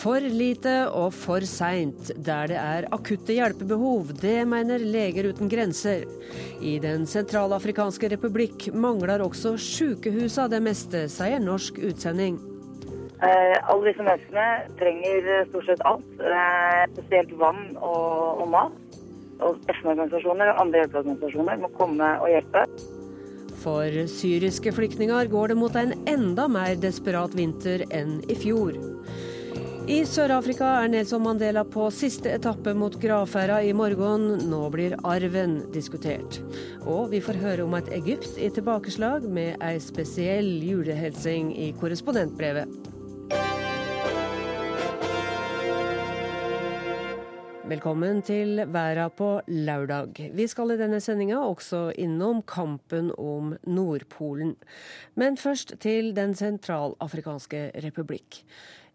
For lite og for seint der det er akutte hjelpebehov. Det mener Leger uten grenser. I Den sentralafrikanske republikk mangler også sykehusa det meste, sier norsk utsending. Eh, alle disse menneskene trenger stort sett alt, eh, spesielt vann og, og mat. Og FN-organisasjoner og andre hjelpeorganisasjoner må komme og hjelpe. For syriske flyktninger går det mot en enda mer desperat vinter enn i fjor. I Sør-Afrika er Nelson Mandela på siste etappe mot gravferda i morgen. Nå blir arven diskutert. Og vi får høre om et Egypt i tilbakeslag, med ei spesiell julehelsing i korrespondentbrevet. Velkommen til Væra på lørdag. Vi skal i denne sendinga også innom kampen om Nordpolen. Men først til Den sentralafrikanske republikk.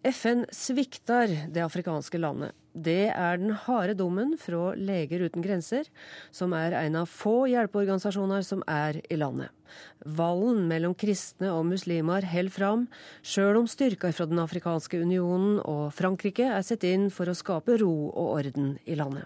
FN svikter det afrikanske landet. Det er den harde dommen fra Leger uten grenser, som er en av få hjelpeorganisasjoner som er i landet. Vallen mellom kristne og muslimer holder fram, sjøl om styrker fra Den afrikanske unionen og Frankrike er satt inn for å skape ro og orden i landet.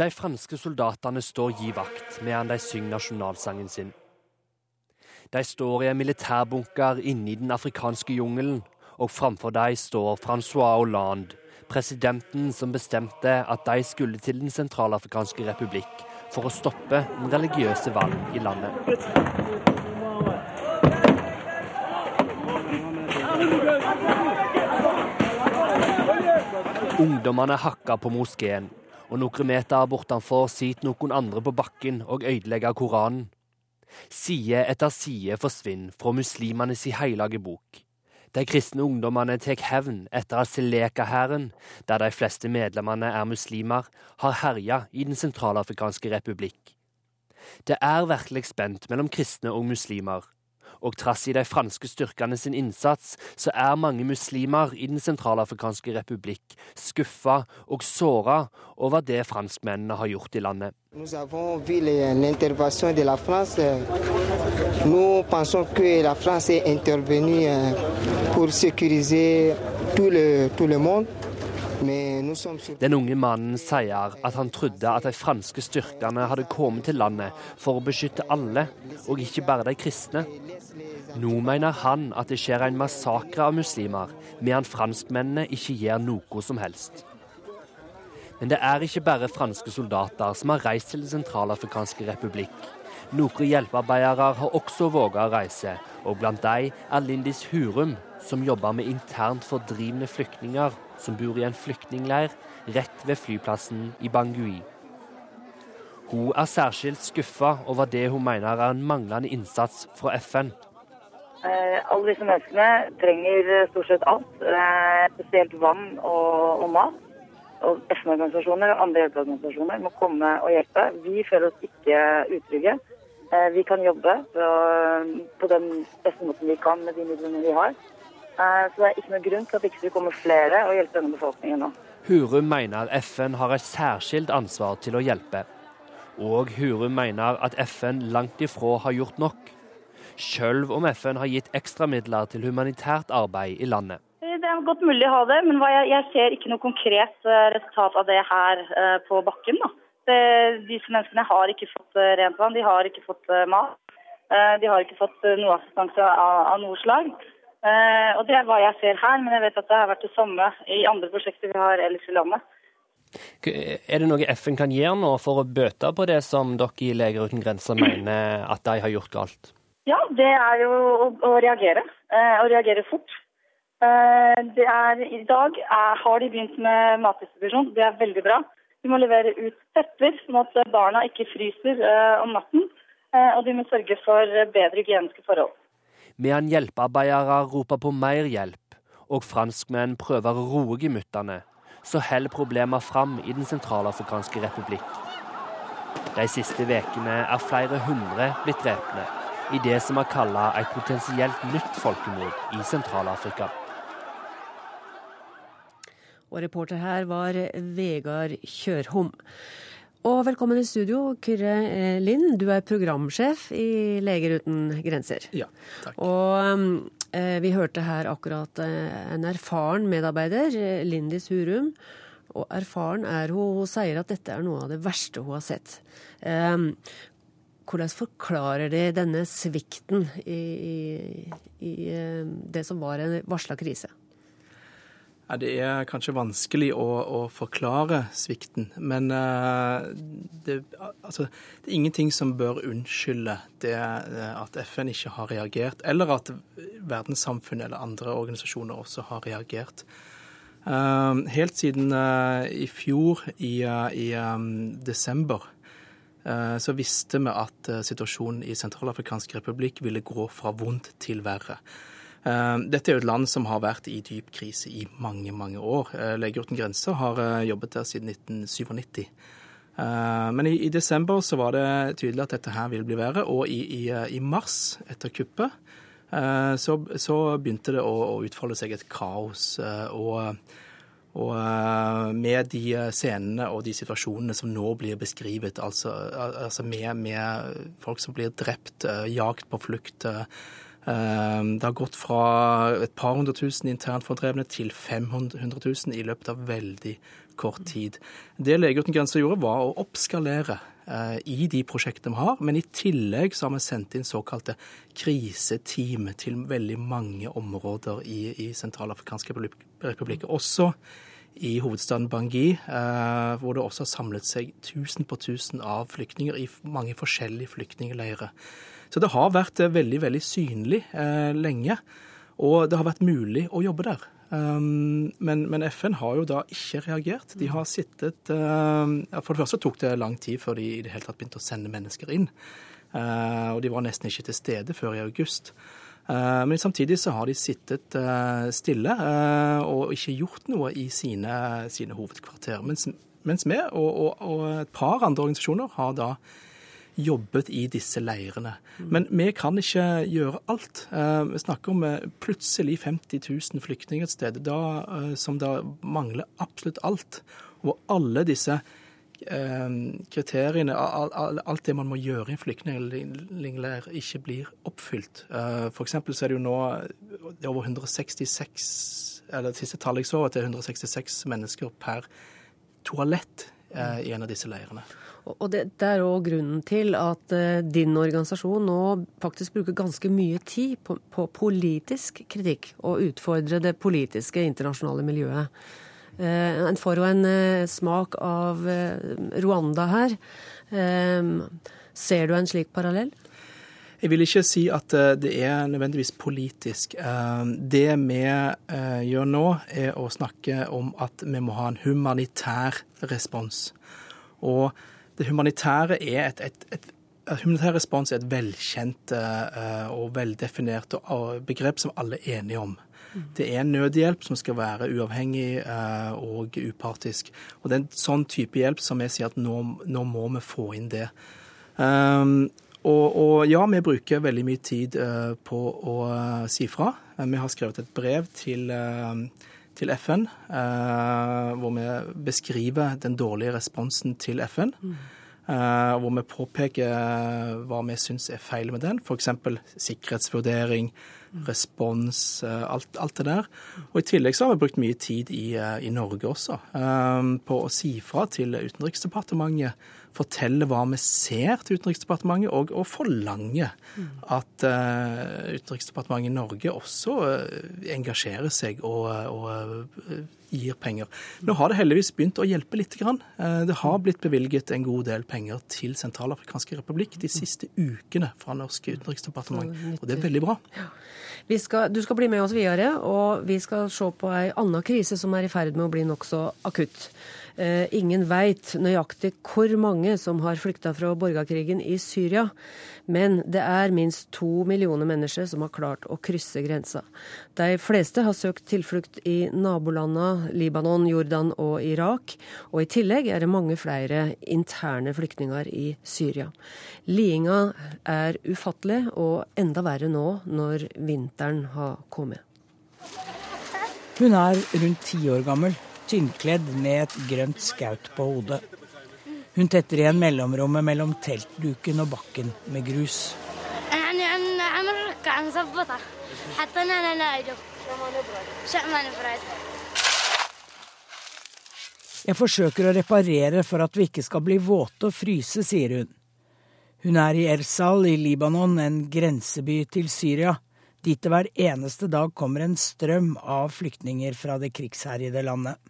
De franske soldatene står gi vakt medan de synger nasjonalsangen sin. De står i en militærbunker inne i den afrikanske jungelen, og framfor dem står Francois Hollande, presidenten som bestemte at de skulle til Den sentralafrikanske republikk for å stoppe den religiøse valg i landet. Ungdommene hakka på moskeen, og noen meter bortenfor sitter noen andre på bakken og ødelegger Koranen. Side etter side forsvinner fra muslimenes hellige bok. De kristne ungdommene tar hevn etter at Seleka-hæren, der de fleste medlemmene er muslimer, har herja i Den sentralafrikanske republikk. Det er virkelig spent mellom kristne og muslimer, og trass i de franske styrkene sin innsats, så er mange muslimer i Den sentralafrikanske republikk skuffa og såra over det franskmennene har gjort i landet. Nous avons vu l'intervention de la France. Nous pensons que la France est intervenue euh, pour sécuriser tout le, tout le. Den unge mannen sier at han trodde at de franske styrkene hadde kommet til landet for å beskytte alle, og ikke bare de kristne. Nå mener han at det skjer en massakre av muslimer, medan franskmennene ikke gjør noe som helst. Men det er ikke bare franske soldater som har reist til Den sentralafrikanske republikk. Noen hjelpearbeidere har også våget å reise, og blant dem er Lindis Hurum, som jobber med internt fordrivne flyktninger som bor i en flyktningleir rett ved flyplassen i Bangui. Hun er særskilt skuffa over det hun mener er en manglende innsats fra FN. Eh, alle disse menneskene trenger stort sett alt, eh, spesielt vann og, og mat. Og FN-organisasjoner og andre hjelpeorganisasjoner må komme og hjelpe. Vi føler oss ikke utrygge. Eh, vi kan jobbe på, på den beste måten vi kan med de midlene vi har. Eh, så det er ikke noe grunn til at ikke ikke kommer flere og hjelpe denne befolkningen nå. Hurum mener FN har et særskilt ansvar til å hjelpe. Og Hurum mener at FN langt ifra har gjort nok. Selv om FN har gitt ekstramidler til humanitært arbeid i landet. Det er godt mulig å ha det, men jeg ser ikke noe konkret eh, resultat av det her eh, på bakken. Da. disse menneskene har ikke fått rent vann, de har ikke fått mat. De har ikke fått noe assistanse av, av noe slag. Eh, og Det er hva jeg ser her, men jeg vet at det har vært det samme i andre prosjekter vi har ellers i landet. Er det noe FN kan gjøre nå for å bøte på det som dere i Leger uten grenser mener at de har gjort galt? Ja, det er jo å, å reagere, eh, å reagere fort. Eh, det er, I dag er, har de begynt med matdistribusjon, det er veldig bra. De må levere ut tepper, sånn at barna ikke fryser om natten. Og de må sørge for bedre hygieniske forhold medan hjelpearbeidere roper på mer hjelp og franskmenn prøver å roe gemyttene, så holder problemer fram i Den sentralafrikanske republikk. De siste ukene er flere hundre blitt drepne i det som er kalla et potensielt nytt folkemord i Sentral-Afrika. Og reporter her var Vegard Kjørhom. Og velkommen i studio, Kyrre eh, Lind. Du er programsjef i Leger uten grenser. Ja, takk. Og eh, vi hørte her akkurat eh, en erfaren medarbeider, eh, Lindis Hurum. Og erfaren er hun. Hun sier at dette er noe av det verste hun har sett. Eh, hvordan forklarer de denne svikten i, i, i det som var en varsla krise? Ja, det er kanskje vanskelig å, å forklare svikten, men uh, det, altså, det, er ingenting som bør unnskylde det uh, at FN ikke har reagert, eller at verdenssamfunnet eller andre organisasjoner også har reagert. Uh, helt siden i fjor, i, i um, desember, så visste vi at situasjonen i Sentralafrikansk republikk ville gå fra vondt til verre. Eh, dette er jo et land som har vært i dyp krise i mange, mange år. Eh, Leger uten grenser har eh, jobbet der siden 1997. Men i, i, desember så var det tydelig at dette her vil bli verre, og i, i, i mars, etter kuppet, så, så, begynte det å, å, utfolde seg et kaos. Og, og, med de scenene og de situasjonene som nå blir beskrevet, altså, altså med, med, folk som blir drept, jakt på flukt, det har gått fra et par hundre tusen internt fordrevne til 500 000 i løpet av veldig kort tid. Det Leger uten grenser gjorde, var å oppskalere eh, i de prosjektene vi har, men i tillegg så har vi sendt inn såkalte kriseteam til veldig mange områder i, i Sentralafrikanske republikker. Også i hovedstaden Bangui, eh, hvor det også har samlet seg tusen på tusen av flyktninger i mange forskjellige flyktningleirer. Så det har vært eh, veldig, veldig synlig eh, lenge. Og det har vært mulig å jobbe der. Um, men, men, FN har jo da ikke reagert. De har sittet um, For det første tok det lang tid før de i det hele tatt begynte å sende mennesker inn. Uh, og de var nesten ikke til stede før i august. Uh, men samtidig så har de sittet stille og ikke gjort noe i sine, sine hovedkvarter. Mens, mens vi og, og, og, et par andre organisasjoner har da jobbet i disse leirene. Men vi kan ikke gjøre alt. Eh, vi snakker om eh, plutselig 50 000 flyktninger et sted da, eh, som da mangler absolutt alt. Og alle disse kriteriene, alt det man må gjøre i en flyktningleir, ikke blir oppfylt. F.eks. så er det jo nå det er over 166 eller siste tallet jeg så, at det er 166 mennesker per toalett i en av disse leirene. Og det, det er òg grunnen til at din organisasjon nå faktisk bruker ganske mye tid på, på politisk kritikk og utfordre det politiske internasjonale miljøet. Uh, en får jo en uh, smak av Rwanda her. ser du en slik parallell? Jeg vil ikke si at det er nødvendigvis politisk. Det vi gjør nå, er å snakke om at vi må ha en humanitær respons. Og det humanitære er et, et, et Humanitær respons er et velkjent og veldefinert begrep som alle er enige om. Det er nødhjelp som skal være uavhengig uh, og upartisk. Og det er en sånn type hjelp som jeg sier at nå, nå må vi få inn det. Um, og, og, ja, vi bruker veldig mye tid uh, på å si fra. vi har skrevet et brev til til FN, eh, hvor vi beskriver den dårlige responsen til FN. Mm. Eh, hvor vi påpeker hva vi syns er feil med den, f.eks. sikkerhetsvurdering, mm. respons, eh, alt, alt, det der. Og I tillegg så har vi brukt mye tid i, i Norge også på å si fra til Utenriksdepartementet fortelle hva vi ser til Utenriksdepartementet, og, å forlange at uh, Utenriksdepartementet i Norge også uh, engasjerer seg og, og uh, gir penger. Nå har det heldigvis begynt å hjelpe litt. Det har blitt bevilget en god del penger til Sentralafrikanske republikk de siste ukene fra norsk utenriksdepartement, og det er veldig bra. Skal, du skal bli med oss videre, og vi skal se på ei anna krise som er i ferd med å bli nokså akutt. Eh, ingen veit nøyaktig hvor mange som har flykta fra borgerkrigen i Syria, men det er minst to millioner mennesker som har klart å krysse grensa. De fleste har søkt tilflukt i nabolandene Libanon, Jordan og Irak, og i tillegg er det mange flere interne flyktninger i Syria. Lidinga er ufattelig, og enda verre nå når vinteren har kommet. Hun er rundt ti år gammel tynnkledd med et grønt skaut på hodet. Hun tetter igjen mellomrommet mellom teltduken og bakken med grus. Jeg forsøker å reparere for at vi ikke skal bli våte og fryse, sier hun. Hun er i Ersal i Libanon, en grenseby til Syria, dit det hver eneste dag kommer en strøm av flyktninger fra det krigsherjede landet.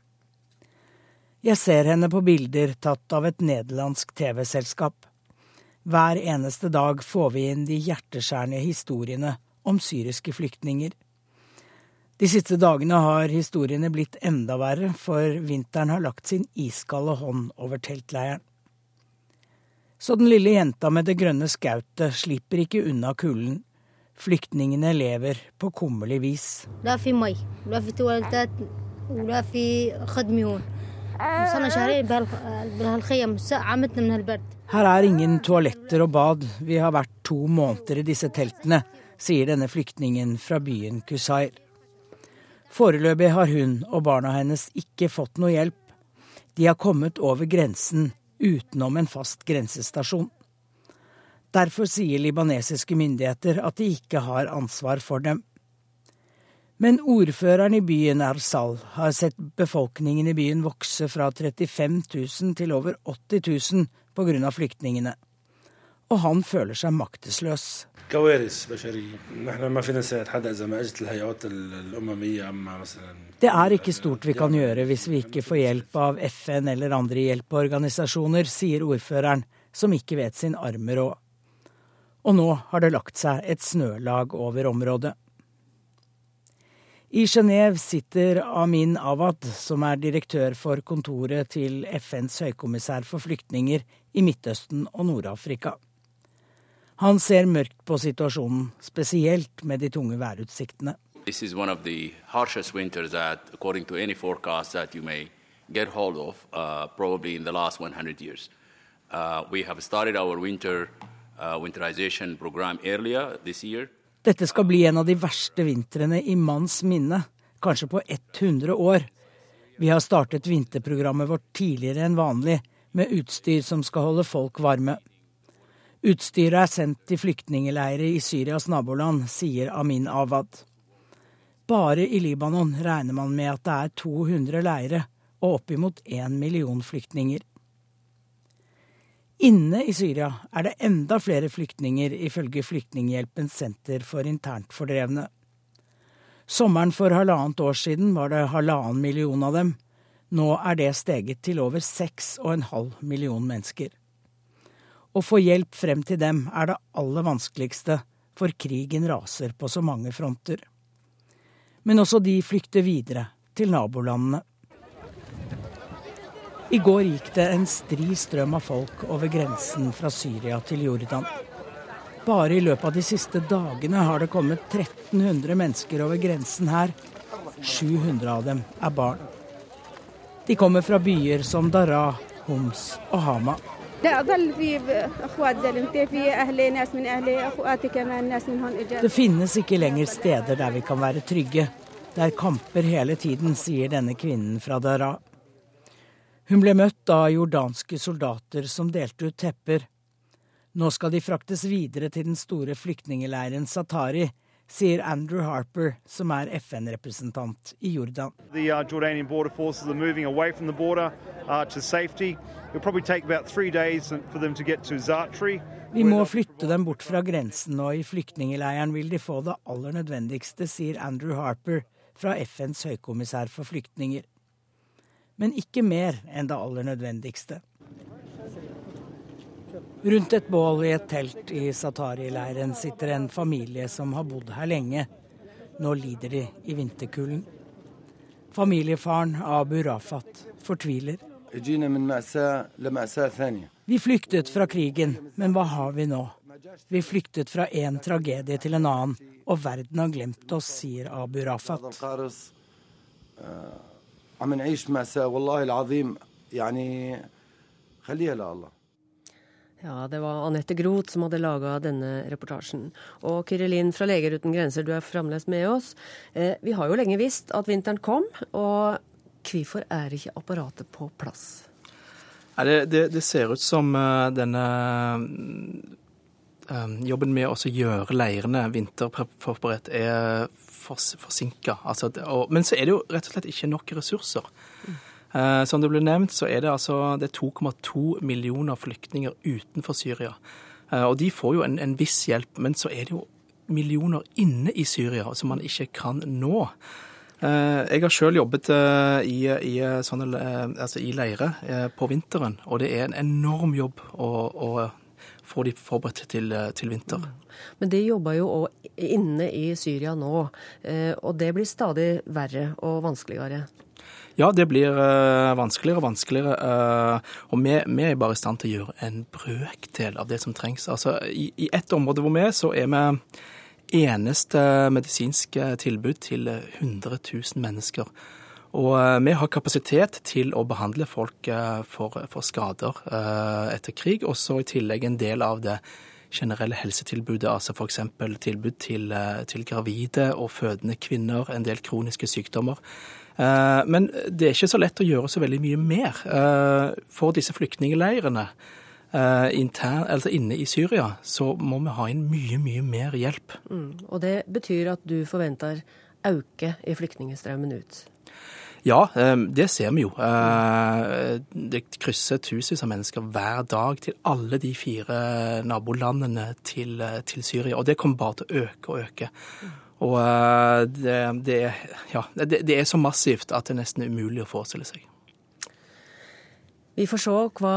Jeg ser henne på bilder tatt av et nederlandsk TV-selskap. Hver eneste dag får vi inn de hjerteskjærende historiene om syriske flyktninger. De siste dagene har historiene blitt enda verre, for vinteren har lagt sin iskalde hånd over teltleiren. Så den lille jenta med det grønne skautet slipper ikke unna kulden. Flyktningene lever på kummerlig vis. Her er ingen toaletter og bad. Vi har vært to måneder i disse teltene, sier denne flyktningen fra byen Kusair. Foreløpig har hun og barna hennes ikke fått noe hjelp. De har kommet over grensen utenom en fast grensestasjon. Derfor sier libanesiske myndigheter at de ikke har ansvar for dem. Men ordføreren i byen Arsal har sett befolkningen i byen vokse fra 35 000 til over 80 000 pga. flyktningene. Og han føler seg maktesløs. Det er ikke stort vi kan gjøre hvis vi ikke får hjelp av FN eller andre hjelpeorganisasjoner, sier ordføreren, som ikke vet sin arme råd. Og nå har det lagt seg et snølag over området. I Genéve sitter Amin Awad, som er direktør for kontoret til FNs høykommissær for flyktninger i Midtøsten og Nord-Afrika. Han ser mørkt på situasjonen, spesielt med de tunge værutsiktene. This is one of the harshest winters that, according to any forecast that you may get hold of, uh, probably in the last 100 years. Uh, we have started our winter uh, winterization program earlier this year. Dette skal bli en av de verste vintrene i manns minne, kanskje på 100 år. Vi har startet vinterprogrammet vårt tidligere enn vanlig, med utstyr som skal holde folk varme. Utstyret er sendt til flyktningleirer i Syrias naboland, sier Amin Awad. Bare i Libanon regner man med at det er 200 leire og oppimot én million flyktninger. Inne i Syria er det enda flere flyktninger, ifølge Flyktninghjelpens senter for internt fordrevne. Sommeren for halvannet år siden var det halvannen million av dem. Nå er det steget til over seks og en halv million mennesker. Å få hjelp frem til dem er det aller vanskeligste, for krigen raser på så mange fronter. Men også de flykter videre, til nabolandene. I går gikk det en stri strøm av folk over grensen fra Syria til Jordan. Bare i løpet av de siste dagene har det kommet 1300 mennesker over grensen her. 700 av dem er barn. De kommer fra byer som Dara, Homs og Hama. Det finnes ikke lenger steder der vi kan være trygge. Det er kamper hele tiden, sier denne kvinnen fra Dara. Hun ble møtt av jordanske soldater som delte ut tepper. Nå skal de fraktes videre til den store flyktningeleiren Satari, sier Andrew Harper, som er FN-representant i Jordan. The, uh, vi må flytte dem bort fra grensen, og i flyktningeleiren vil de få det aller nødvendigste, sier Andrew Harper fra FNs høykommissær for flyktninger. Men ikke mer enn det aller nødvendigste. Rundt et bål i et telt i Satari-leiren sitter en familie som har bodd her lenge. Nå lider de i vinterkulden. Familiefaren Abu Rafat fortviler. Vi flyktet fra krigen, men hva har vi nå? Vi flyktet fra én tragedie til en annen, og verden har glemt oss, sier Abu Rafat. Ja, det var Anette Groth som hadde laga denne reportasjen. Og Kyrilin fra Leger uten grenser, du er fremdeles med oss. Eh, vi har jo lenge visst at vinteren kom, og Hvorfor er ikke apparatet på plass? Det, det, det ser ut som denne jobben med å gjøre leirene vinterforberedt er forsinka. Altså, men så er det jo rett og slett ikke nok ressurser. Eh, som det ble nevnt, så er det altså 2,2 millioner flyktninger utenfor Syria. Eh, og de får jo en, en, viss hjelp, men så er det jo millioner inne i Syria som man ikke kan nå. Eh, jeg har sjøl jobbet i, i, sånne, altså i leire på vinteren, og det er en enorm jobb å, å få de forberedt til, til vinter. Men de jobber jo òg inne i Syria nå, og det blir stadig verre og vanskeligere. Ja, det blir uh, vanskeligere og vanskeligere. Og vi, vi, er bare i stand til å gjøre en brøkdel av det som trengs. Altså, I, i ett område hvor vi er, så er vi eneste medisinske tilbud til 100 000 mennesker. Og uh, vi har kapasitet til å behandle folk for, for skader etter krig, også i tillegg en del av det generelle helsetilbudet, altså f.eks. tilbud til, til gravide og fødende kvinner, en del kroniske sykdommer. Eh, men det er ikke så lett å gjøre så veldig mye mer eh, for disse flyktningleirene. Eh, intern, altså inne i Syria, så må vi ha inn mye, mye mer hjelp. Mm, og det betyr at du forventer auke i flyktningstrømmen ut? Ja, det ser vi jo. Det krysser tusenvis av mennesker hver dag til alle de fire nabolandene til, til Syria. Og det kommer bare til å øke og øke. Og eh, det, det, ja, det, det er så massivt at det nesten er umulig å forestille seg. Vi får se hva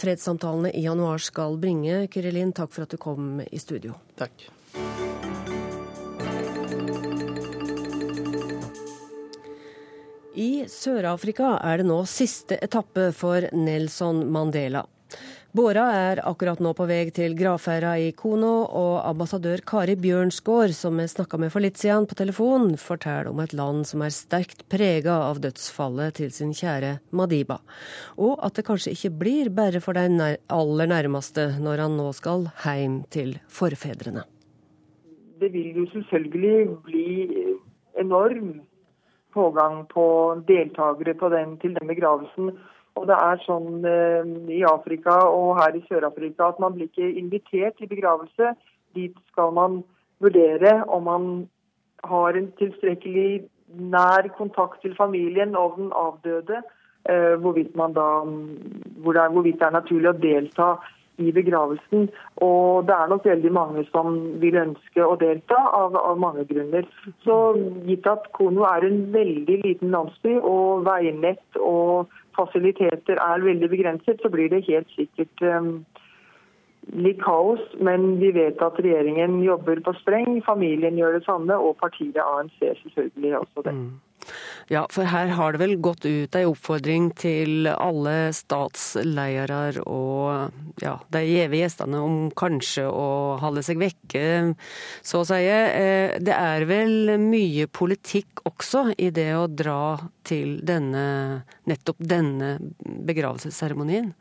fredssamtalene i januar skal bringe. Kyrilin, takk for at du kom i studio. Takk. I Sør-Afrika er det nå siste etappe for Nelson Mandela. Båra er akkurat nå på vei til gravferda i Kono, og ambassadør Kari Bjørnsgaard, som vi snakka med for litt siden på telefon, forteller om et land som er sterkt prega av dødsfallet til sin kjære Madiba, og at det kanskje ikke blir bare for de aller nærmeste når han nå skal hjem til forfedrene. Det vil jo selvfølgelig bli enorm pågang på deltakere på den, til den begravelsen. Og det er sånn eh, i Afrika og her i Sør-Afrika at man blir ikke invitert til begravelse. Dit skal man vurdere om man har en tilstrekkelig nær kontakt til familien og den avdøde. Eh, hvorvidt, da, hvor det er, hvorvidt det er naturlig å delta i begravelsen. Og det er nok veldig mange som vil ønske å delta, av, av mange grunner. Så gitt at Kono er en veldig liten landsby, og veinett og fasiliteter er veldig begrenset, så blir det helt sikkert um, litt kaos. Men vi vet at regjeringen jobber på spreng, familien gjør det samme, og partiet ANC selvfølgelig også det. Mm. Ja, for her har det vel gått ut ei oppfordring til alle statsledere og ja, de gjeve gjestene om kanskje å holde seg vekke, så å si. Eh, det er vel mye politikk også i det å dra til denne, nettopp denne begravelsesseremonien?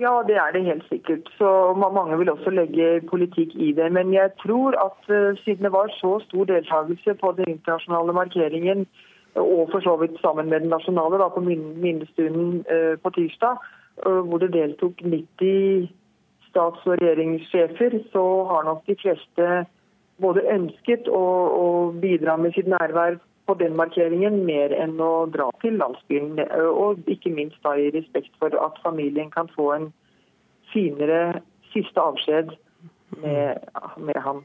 Ja, det er det helt sikkert. Så Mange vil også legge politikk i det. Men jeg tror at uh, siden det var så stor deltakelse på den internasjonale markeringen, og for så vidt sammen med den nasjonale da, på minnestunden uh, på tirsdag, hvor det deltok 90 stats- og regjeringssjefer, så har nok de fleste både ønsket å, å bidra med sitt nærvær på den markeringen mer enn å dra til landsbyen. Og ikke minst da i respekt for at familien kan få en finere siste avskjed med, med ham.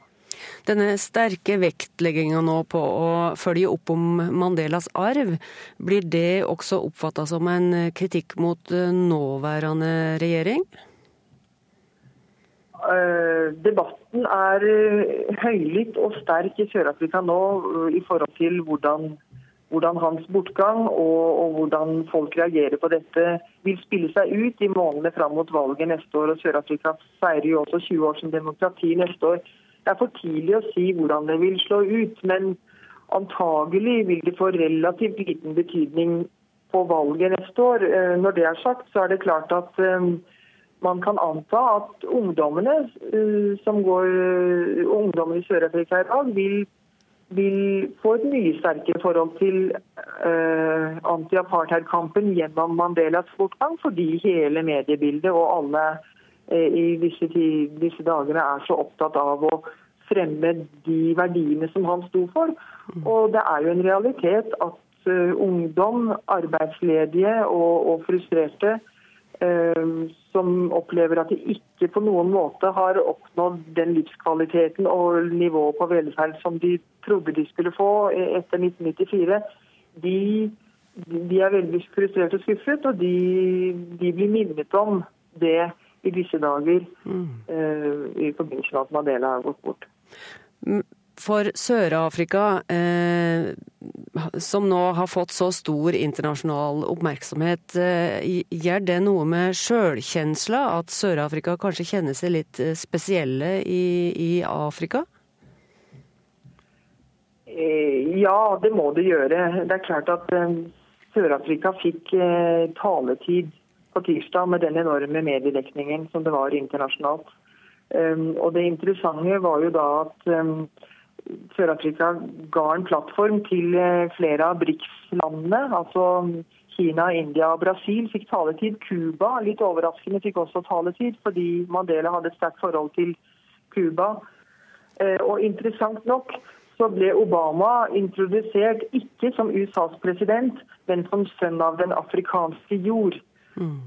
Denne sterke vektlegginga nå på å følge opp om Mandelas arv, blir det også oppfatta som en kritikk mot nåværende regjering? Uh, debatten er uh, høylytt og sterk i Sør-Afrika nå uh, i forhold til hvordan, hvordan hans bortgang og, og, hvordan folk reagerer på dette vil spille seg ut i månedene fram mot valget neste år. og Sør-Afrika feirer jo også 20 år som demokrati neste år. Det er for tidlig å si hvordan det vil slå ut, men antagelig vil det få relativt liten betydning på valget neste år. Når det er sagt, så er det klart at man kan anta at ungdommene eh, som går, eh, ungdommene i Sør-Afrika i dag vil vil få et mye sterkere forhold til uh, anti-apartheid-kampen gjennom Mandelas bortgang, fordi hele mediebildet og alle uh, i disse, disse, dagene er så opptatt av å fremme de verdiene som han sto for. Mm. Og det er jo en realitet at ungdom, arbeidsledige og, og frustrerte som opplever at de ikke på noen måte har oppnådd den livskvaliteten og nivået på velferd som de trodde de skulle få etter 1994, de, de er veldig frustrert og skuffet. Og de, de, blir minnet om det i disse dager mm. uh, i forbindelse med at Mandela har gått bort. For Sør-Afrika, eh, som nå har fått så stor internasjonal oppmerksomhet, eh, gjør det noe med sjølkjensla? At Sør-Afrika kanskje kjenner seg litt eh, spesielle i, i Afrika? Eh, ja, det må det gjøre. Det er klart at eh, Sør-Afrika fikk taletid på tirsdag med den enorme mediedekningen som det var internasjonalt. Og Det interessante var jo da at Sør-Afrika ga en plattform til flere av BRICS-landene. altså Kina, India og Brasil fikk taletid. Cuba, litt overraskende, fikk også taletid fordi Mandela hadde et sterkt forhold til Cuba. Og interessant nok så ble Obama introdusert ikke som USAs president, men som sønn av den afrikanske jord. Mm.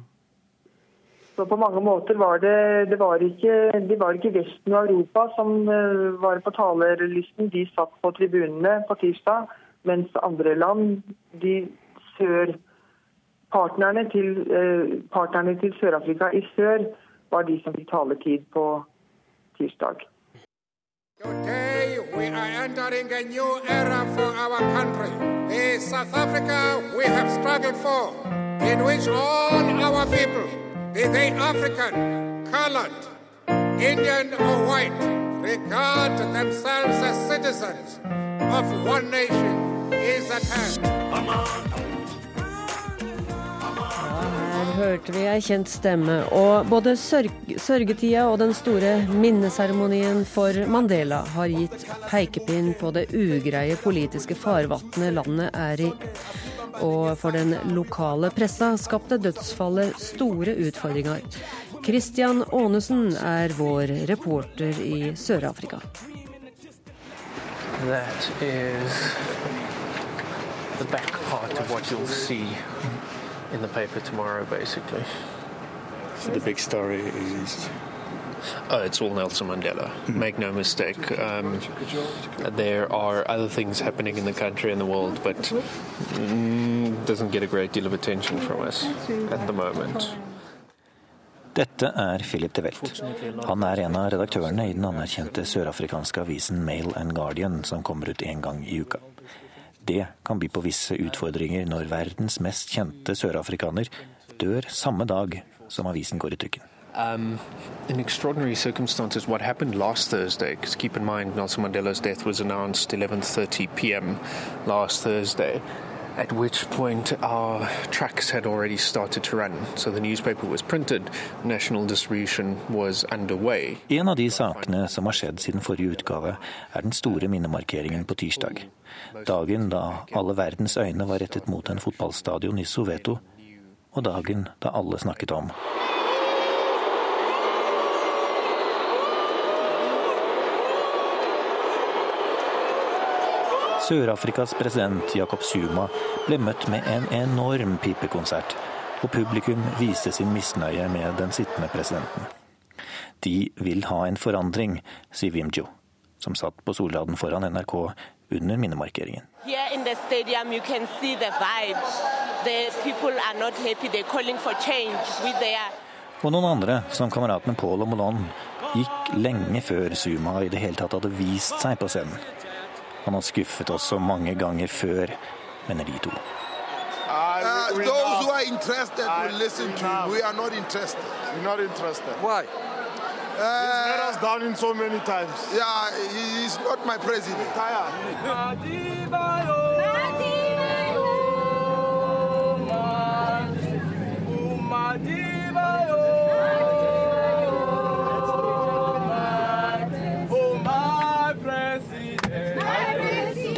Så på mange måter var det, det var ikke, det var ikke Vesten og Europa som uh, var på talerlisten. De satt på tribunene på tirsdag, mens andre land, de sør Partnerne til, uh, partnerne til Sør-Afrika i sør var de som fikk taletid på tirsdag. In which all our people, be they African, colored, Indian or white, regard themselves as citizens of one nation is at hand. Hørte vi ei kjent stemme. Og både sørg sørgetida og den store minneseremonien for Mandela har gitt pekepinn på det ugreie politiske farvannet landet er i. Og for den lokale pressa skapte dødsfallet store utfordringer. Christian Aanesen er vår reporter i Sør-Afrika. That is the back part of what you'll see in the paper tomorrow, basically. So the big story is. Oh, it's all Nelson Mandela. Mm-hmm. Make no mistake. Um, there are other things happening in the country and the world, but mm, doesn't get a great deal of attention from us at the moment. Dette er Philip de Welt. Han er en av redaktørene i den anerkjente sørafrikanske avisen Mail and Guardian, som kommer ut én gang i uka. Det kan by på visse utfordringer når verdens mest kjente sørafrikaner dør samme dag som avisen går i trykken. Um, in extraordinary circumstances, what happened last Thursday, because keep in mind Nelson Mandela's death was announced 11.30 p.m. last Thursday, at which point our tracks had already started to run. So the newspaper was printed, national distribution was underway. En av de sakene som har skjedd siden forrige utgave, er den store minnemarkeringen på tirsdag. Dagen da alle verdens øyne var rettet mot en fotballstadion i Soveto, og dagen da alle snakket om Sør-Afrikas president Jacob Zuma ble møtt med en enorm pipekonsert, og publikum viste sin misnøye med den sittende presidenten. De vil ha en forandring, sier Wimjo, som satt på solraden foran NRK under minnemarkeringen. Og noen andre, som kameratene Paul og Molon, gikk lenge før Zuma i det hele tatt hadde vist seg på scenen. Han har skuffet oss så mange ganger før, mener de to. Uh, those who are interested will listen to you. We are not interested. You're not interested. Why? Uh, he's let us down in so many times. Yeah, he's not my president.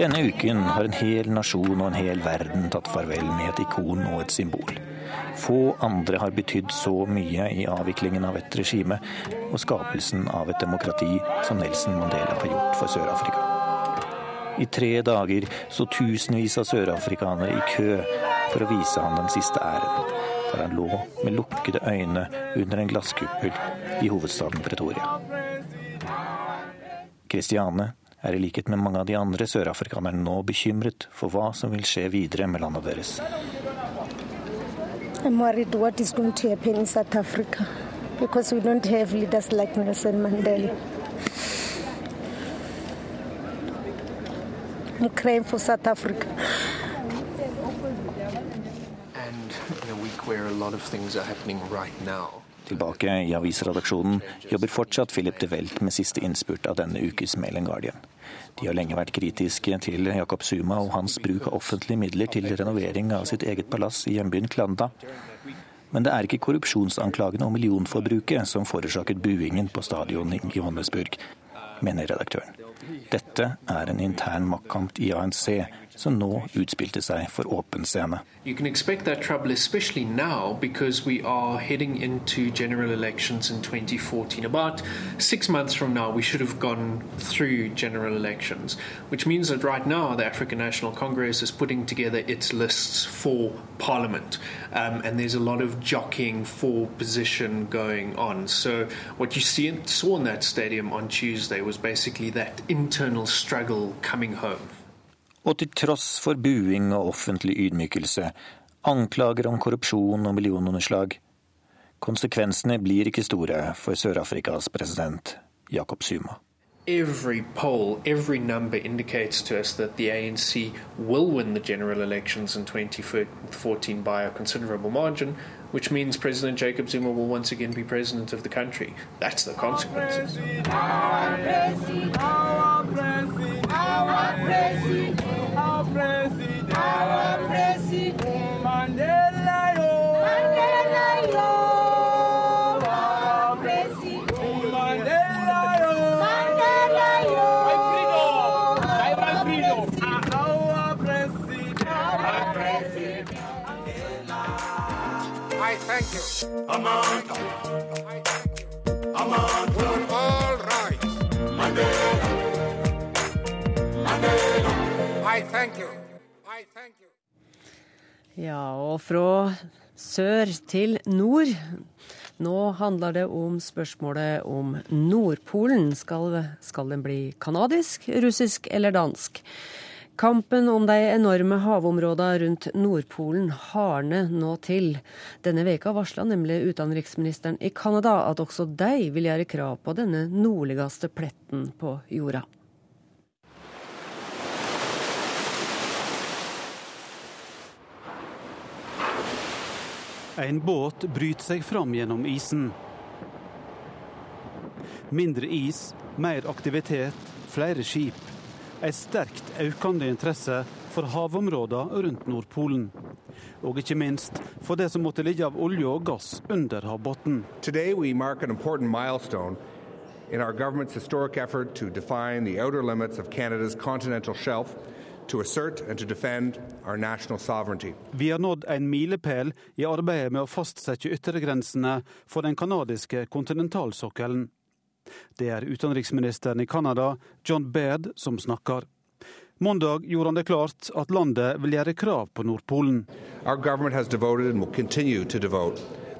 Denne uken har en hel nasjon og en hel verden tatt farvel med et ikon og et symbol. Få andre har betydd så mye i avviklingen av et regime og skapelsen av et demokrati som Nelson Mandela har gjort for Sør-Afrika. I tre dager så tusenvis av sørafrikanere i kø for å vise han den siste æren, der han lå med lukkede øyne under en glasskuppel i hovedstaden Pretoria. Kristiane er i likhet med mange av de andre sørafrikanerne nå bekymret for hva som vil skje videre med landet deres. I'm worried what is going to happen in South Africa because we don't have leaders like Nelson Mandela. I'm crying for South Africa. And in a week where a lot of things are happening right now. Tilbake i avisredaksjonen jobber fortsatt Philip de Welt med siste innspurt av denne ukes Mail Guardian. De har lenge vært kritiske til Jakob Suma og hans bruk av offentlige midler til renovering av sitt eget palass i hjembyen Klanda. Men det er ikke korrupsjonsanklagene og millionforbruket som forårsaket buingen på stadion i Johannesburg, mener redaktøren. Dette er en intern maktkamp i ANC You can expect that trouble, especially now, because we are heading into general elections in 2014. About six months from now, we should have gone through general elections, which means that right now the African National Congress is putting together its lists for Parliament, um, and there's a lot of jockeying for position going on. So what you see, saw in that stadium on Tuesday was basically that internal struggle coming home. Og til tross for buing og offentlig ydmykelse, anklager om korrupsjon og millionunderslag. Konsekvensene blir ikke store for Sør-Afrikas president Jakob Zuma. Every poll, every number indicates to us that the ANC will win the general elections in 2014 by a considerable margin, which means President Jacob Zuma will once again be president of the country. That's the consequences. Our president, our president, our president, our president, our president, Mandela, yo. Mandela, yo. I thank you. Amanda. I thank you. Amanda. We will all. Mandela. Mandela. Ja, og fra sør til nord. Nå handler det om spørsmålet om Nordpolen. Skal, skal den bli kanadisk, russisk eller dansk? Kampen om de enorme havområdene rundt Nordpolen hardner nå til. Denne veka varsla nemlig utenriksministeren i Canada at også de vil gjøre krav på denne nordligste pletten på jorda. En båt bryter seg fram gjennom isen. Mindre is, mer aktivitet, flere skip En sterkt økende interesse for havområdene rundt Nordpolen. Og ikke minst for det som måtte ligge av olje og gass under havbunnen. In our government's historic effort to define the outer limits of Canada's continental shelf, to assert and to defend. Vi har nådd en milepæl i arbeidet med å fastsette yttergrensene for den canadiske kontinentalsokkelen. Det er utenriksministeren i Canada, John Baird, som snakker. Mandag gjorde han det klart at landet vil gjøre krav på Nordpolen.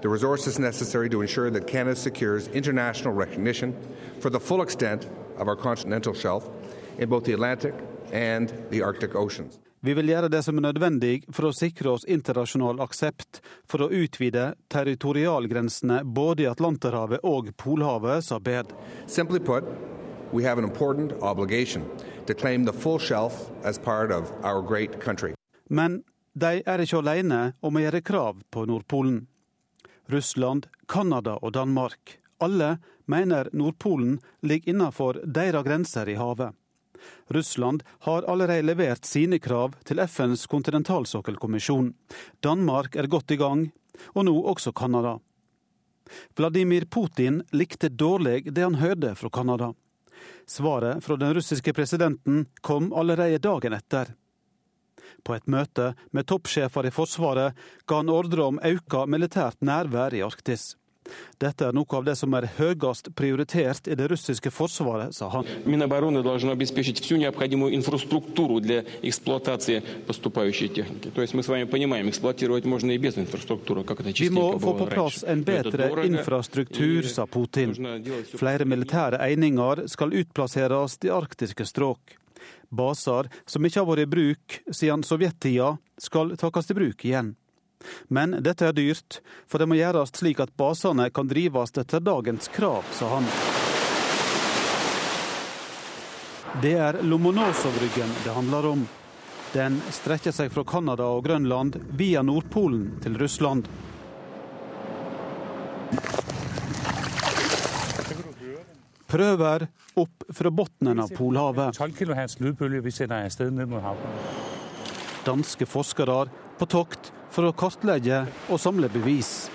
The resources necessary to ensure that Canada secures international recognition for the full extent of our continental shelf in both the Atlantic and the Arctic Oceans. Vi vil gjøre det som er nødvendig for å sikre oss internasjonal aksept for å utvide territorialgrensene både i Atlanterhavet og Polhavet, sa Baird. Simply put, we have an important obligation to claim the full shelf as part of our great country. Men de er ikke alene om å gjøre krav på Nordpolen. Russland, Canada og Danmark. Alle mener Nordpolen ligger innenfor deres grenser i havet. Russland har allerede levert sine krav til FNs kontinentalsokkelkommisjon. Danmark er godt i gang, og nå også Canada. Vladimir Putin likte dårlig det han hørte fra Canada. Svaret fra den russiske presidenten kom allerede dagen etter. På et møte med toppsjefer i Forsvaret ga han ordre om økt militært nærvær i Arktis. Dette er noe av det som er høyest prioritert i det russiske forsvaret, sa han. Vi må få på plass en bedre infrastruktur, sa Putin. Flere militære eininger skal utplasseres i arktiske strøk. Baser som ikke har vært i bruk siden sovjettida, skal takes i bruk igjen. Men dette er dyrt, for det må gjøres slik at basene kan drives etter dagens krav, sa han. Det er Lomonosov-ryggen det handler om. Den strekker seg fra Canada og Grønland via Nordpolen til Russland. Prøver opp fra bunnen av Polhavet. Danske forskere på tokt for å kartlegge og samle bevis.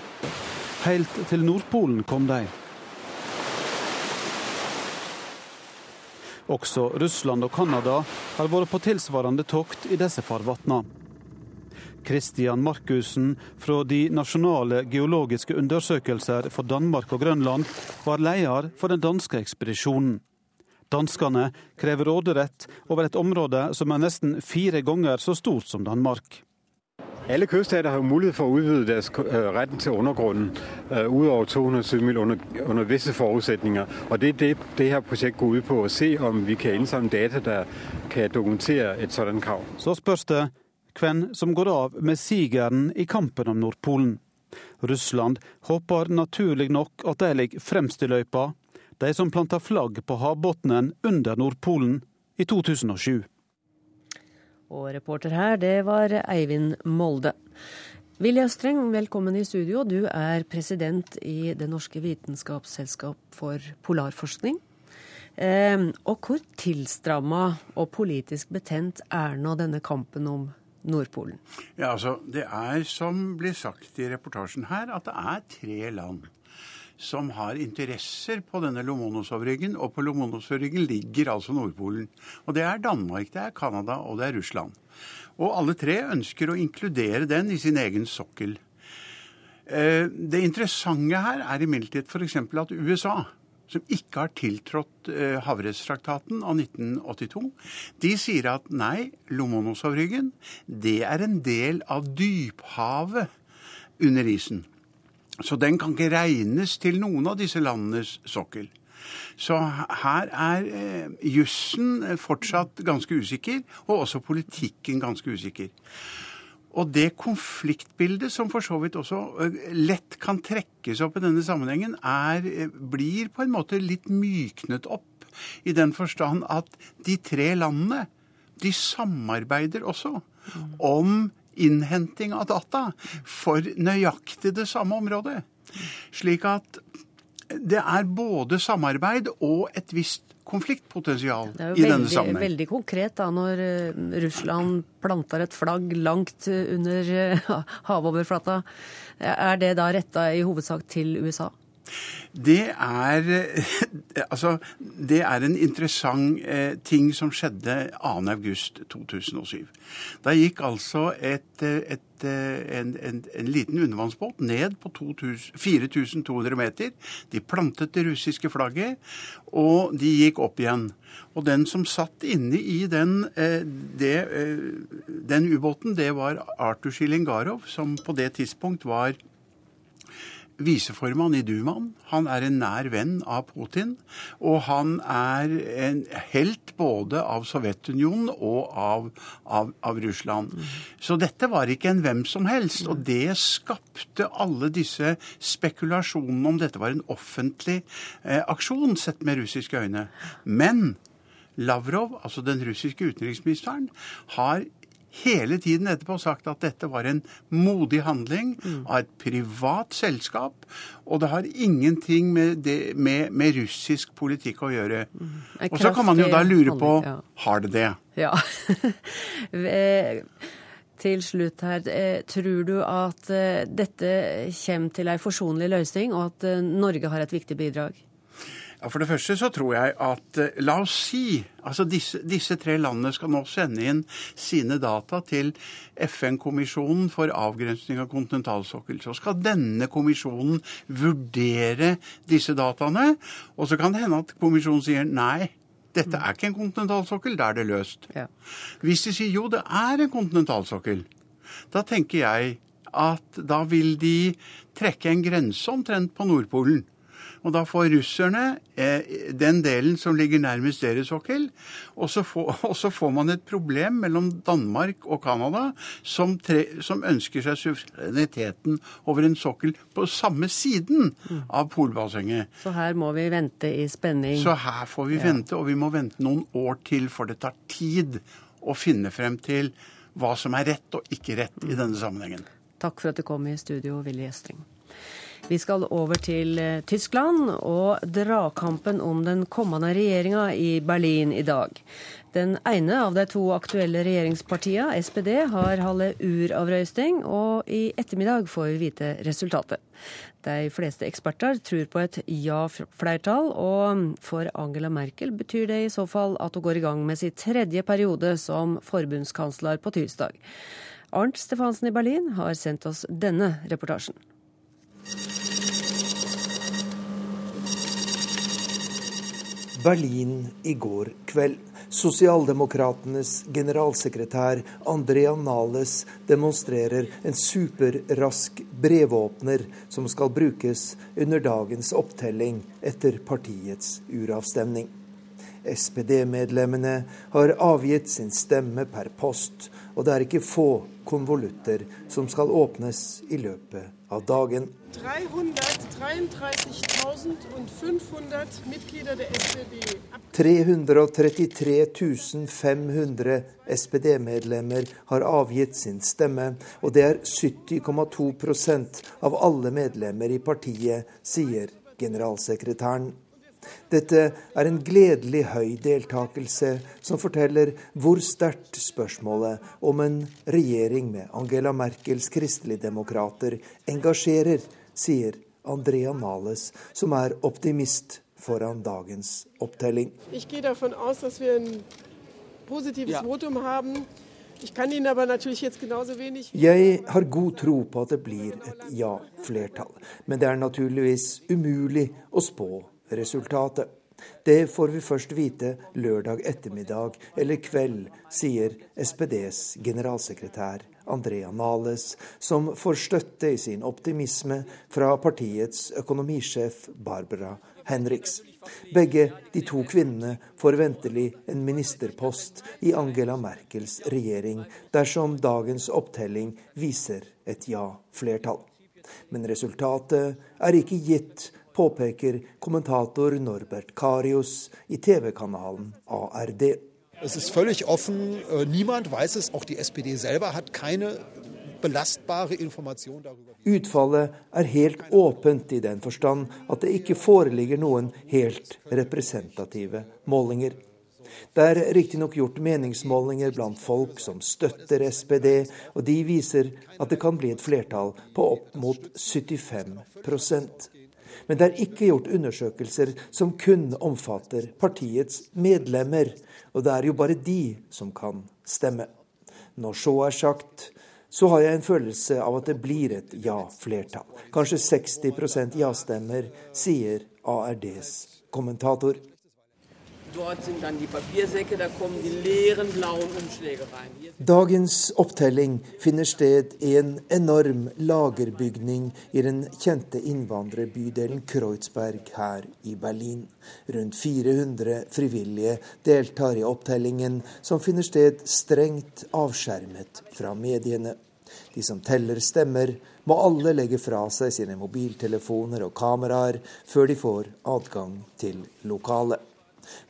Helt til Nordpolen kom de. Også Russland og Canada har vært på tilsvarende tokt i disse farvannene. Christian Markussen fra de nasjonale geologiske undersøkelser for Danmark og Grønland var leder for den danske ekspedisjonen. Danskene krever råderett over et område som er nesten fire ganger så stort som Danmark. Alle kyststater har mulighet for å utvide deres øh, retten til undergrunnen uh, utover 200 mil under, under visse forutsetninger. Og Det er det det her prosjektet går ut på, å se om vi kan innsamle data der kan dokumentere et sånt krav. Så spørs det hvem som går av med sigeren i kampen om Nordpolen. Russland håper naturlig nok at de ligger fremst i løypa, de som planta flagg på havbunnen under Nordpolen i 2007. Og reporter her, det var Eivind Molde. Vilja Streng, velkommen i studio. Du er president i Det norske vitenskapsselskap for polarforskning. Eh, og hvor tilstramma og politisk betent er nå denne kampen om Nordpolen? Ja, altså, Det er som blir sagt i reportasjen her, at det er tre land som har interesser på denne Lomonosov-ryggen. Og på Lomonosov-ryggen ligger altså Nordpolen. Og det er Danmark, det er Canada og det er Russland. Og alle tre ønsker å inkludere den i sin egen sokkel. Eh, det interessante her er imidlertid f.eks. at USA, som ikke har tiltrådt eh, Havrettstraktaten av 1982, de sier at nei, Lomonosov-ryggen det er en del av dyphavet under isen. Så den kan ikke regnes til noen av disse landenes sokkel. Så her er eh, jussen fortsatt ganske usikker, og også politikken ganske usikker. Og det konfliktbildet som for så vidt også eh, lett kan trekkes opp i denne sammenhengen, er, eh, blir på en måte litt myknet opp. I den forstand at de tre landene, de samarbeider også om innhenting av data for nøyaktig det samme området. Slik at det er både samarbeid og et visst konfliktpotensial i denne sammenheng. Det er jo veldig konkret da, når eh, Russland planter et flagg langt under eh, havoverflata. Er det da retta i hovedsak til USA? Det er, altså, det er en interessant eh, ting som skjedde 2.8.2007. Da gikk altså et, et, en, en, en, liten undervannsbåt ned på 4200 meter. De plantet det russiske flagget, og de gikk opp igjen. Og den som satt inne i den, eh, det, eh, den ubåten, det var Artur Shilingarov, som på det tidspunkt var viseformann i Dumaen. Han er en nær venn av Putin. Og han er en helt både av Sovjetunionen og av, av, av Russland. Så dette var ikke en hvem som helst. Og det skapte alle disse spekulasjonene om dette var en offentlig eh, aksjon, sett med russiske øyne. Men Lavrov, altså den russiske utenriksministeren, har hele tiden etterpå sagt at dette var en modig handling mm. av et privat selskap, og det har ingenting med, det, med, med russisk politikk å gjøre. Mm. Og så kan man jo da lure på ja. har det det? Ja. Eh, til slutt her, eh, tror du at eh, dette kommer til ei forsonlig løsning, og at Norge har et viktig bidrag? Ja, For det første så tror jeg at eh, La oss si altså disse, disse tre landene skal nå sende inn sine data til FN-kommisjonen for avgrensning av kontinentalsokkel. Så skal denne kommisjonen vurdere disse dataene. Og så kan det hende at kommisjonen sier nei. Dette er ikke en kontinentalsokkel, da er det løst. Ja. Hvis de sier jo, det er en kontinentalsokkel, da tenker jeg at da vil de trekke en grense omtrent på Nordpolen. Og da får russerne eh, den delen som ligger nærmest deres sokkel. Og så, får, og så får man et problem mellom Danmark og Canada, som, som, ønsker seg suvereniteten over en sokkel på samme siden mm. av polbassenget. Så her må vi vente i spenning? Så her får vi ja. vente, og vi må vente noen år til, for det tar tid å finne frem til hva som er rett og ikke rett i denne sammenhengen. Takk for at du kom i studio, Willy Gjestring. Vi skal over til eh, Tyskland og dragkampen om den kommende regjeringa i Berlin i dag. Den ene av de to aktuelle regjeringspartiene, SPD, har halve uravrøysting, og i ettermiddag får vi vite resultatet. De fleste eksperter tror på et ja-flertall, og for Angela Merkel betyr det i så fall at hun går i gang med sin tredje periode som forbundskansler på tirsdag. Arnt Stefansen i Berlin har sendt oss denne reportasjen. Berlin i går kveld. Sosialdemokratenes generalsekretær Andrea Nales demonstrerer en superrask brevåpner som skal brukes under dagens opptelling etter partiets uravstemning. SPD-medlemmene har avgitt sin stemme per post, og det er ikke få konvolutter som skal åpnes i løpet av dagen. 333 500 SPD-medlemmer har avgitt sin stemme, og det er 70,2 av alle medlemmer i partiet, sier generalsekretæren. Dette er en gledelig høy deltakelse som forteller hvor sterkt spørsmålet om en regjering med Angela Merkels kristeligdemokrater engasjerer, sier Andrea Nales, som er optimist foran dagens opptelling. Jeg går davon at vi en positivt ja. votum har. Jeg har god tro på at det blir et ja-flertall, men det er naturligvis umulig å spå resultatet. Det får vi først vite lørdag ettermiddag eller kveld, sier SPDs generalsekretær Andrea Nales, som får støtte i sin optimisme fra partiets økonomisjef Barbara Henriks. Begge de to kvinnene får ventelig en ministerpost i Angela Merkels regjering dersom dagens opptelling viser et ja-flertall. Men resultatet er ikke gitt påpeker kommentator Norbert Karius i TV-kanalen ARD. Es ist völlig offen, äh, niemand weiß es, auch die SPD selber hat keine belastbare Information darüber. Utfallet er helt åpent i den forstand at det ikke foreligger noen helt representative målinger. Det er riktignok gjort meningsmålinger blant folk som støtter SPD, og de viser at det kan bli et flertall på opp mot 75 men det er ikke gjort undersøkelser som kun omfatter partiets medlemmer, og det er jo bare de som kan stemme. Når så er sagt, så har jeg en følelse av at det blir et ja-flertall. Kanskje 60% ja-stemmer, sier ARDs kommentator. Dort sind dann die Papiersäcke, da kommen die leeren blauen Umschläge rein. Dagens opptelling finner sted i en enorm lagerbygning i den kjente innvandrerbydelen Kreuzberg her i Berlin. Rundt 400 frivillige deltar i opptellingen, som finner sted strengt avskjermet fra mediene. De som teller stemmer, må alle legge fra seg sine mobiltelefoner og kameraer før de får adgang til lokalet.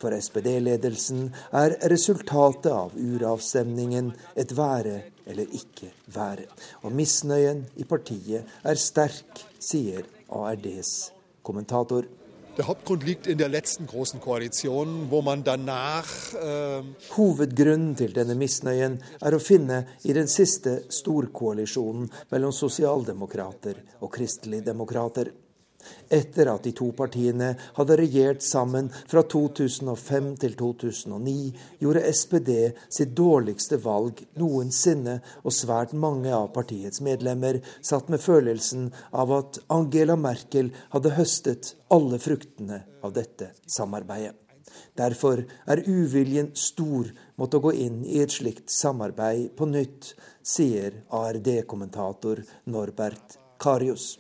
For SPD-ledelsen er resultatet av uravstemningen et være eller ikke være. Og misnøyen i partiet er sterk, sier ARDs kommentator. Der Hauptgrund liegt in der letzten großen Koalition, wo man danach äh Hovedgrunnen til denne misnøyen er å finne i den siste storkoalisjonen mellom sosialdemokrater og kristeligdemokrater. Etter at de to partiene hadde regjert sammen fra 2005 til 2009, gjorde SPD sitt dårligste valg noensinne, og svært mange av partiets medlemmer satt med følelsen av at Angela Merkel hadde høstet alle fruktene av dette samarbeidet. Derfor er uviljen stor mot å gå inn i et slikt samarbeid på nytt, sier ARD-kommentator Norbert Karius.